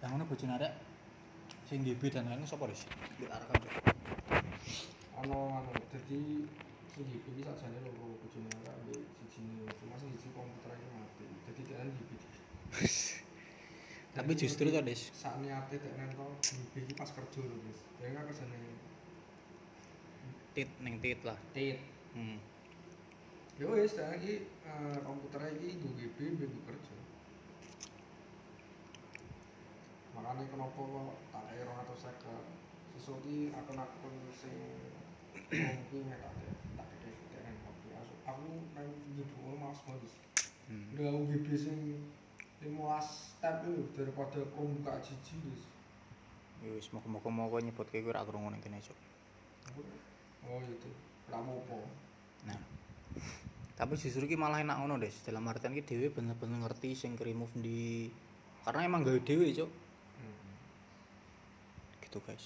yang ngono bojone arek sing GB dan lain sapa Des? Di Cuk. Ono anu dadi sing iki sakjane loro bojone ora ambek sijine cuma sing siji komputer iki mati. Dadi dia GB. Tapi justru to Des, sak niate tek nang to GB iki pas kerja lho, Guys. Dia kan kerjane tit ning tit lah. tit. Hmm. Ya wis, iki eh, komputer iki nggo GB mbek Makanya kenapa kok tak kaya 250 Sesuk iki akun-akun sing mungkin ya tak ada tak ada tak ada kopi aku nang YouTube malas banget Hmm. udah aku GB sing 15 tab itu daripada aku buka jiji guys Ya wis moga-moga nyebutke kowe ora krungu ning kene Cuk. oh itu rapopo Nah. Tapi justru ki malah enak ngono, Des. Dalam artian ki dhewe bener-bener ngerti sing remove di karena emang gawe dhewe, Cuk. Hmm. Gitu.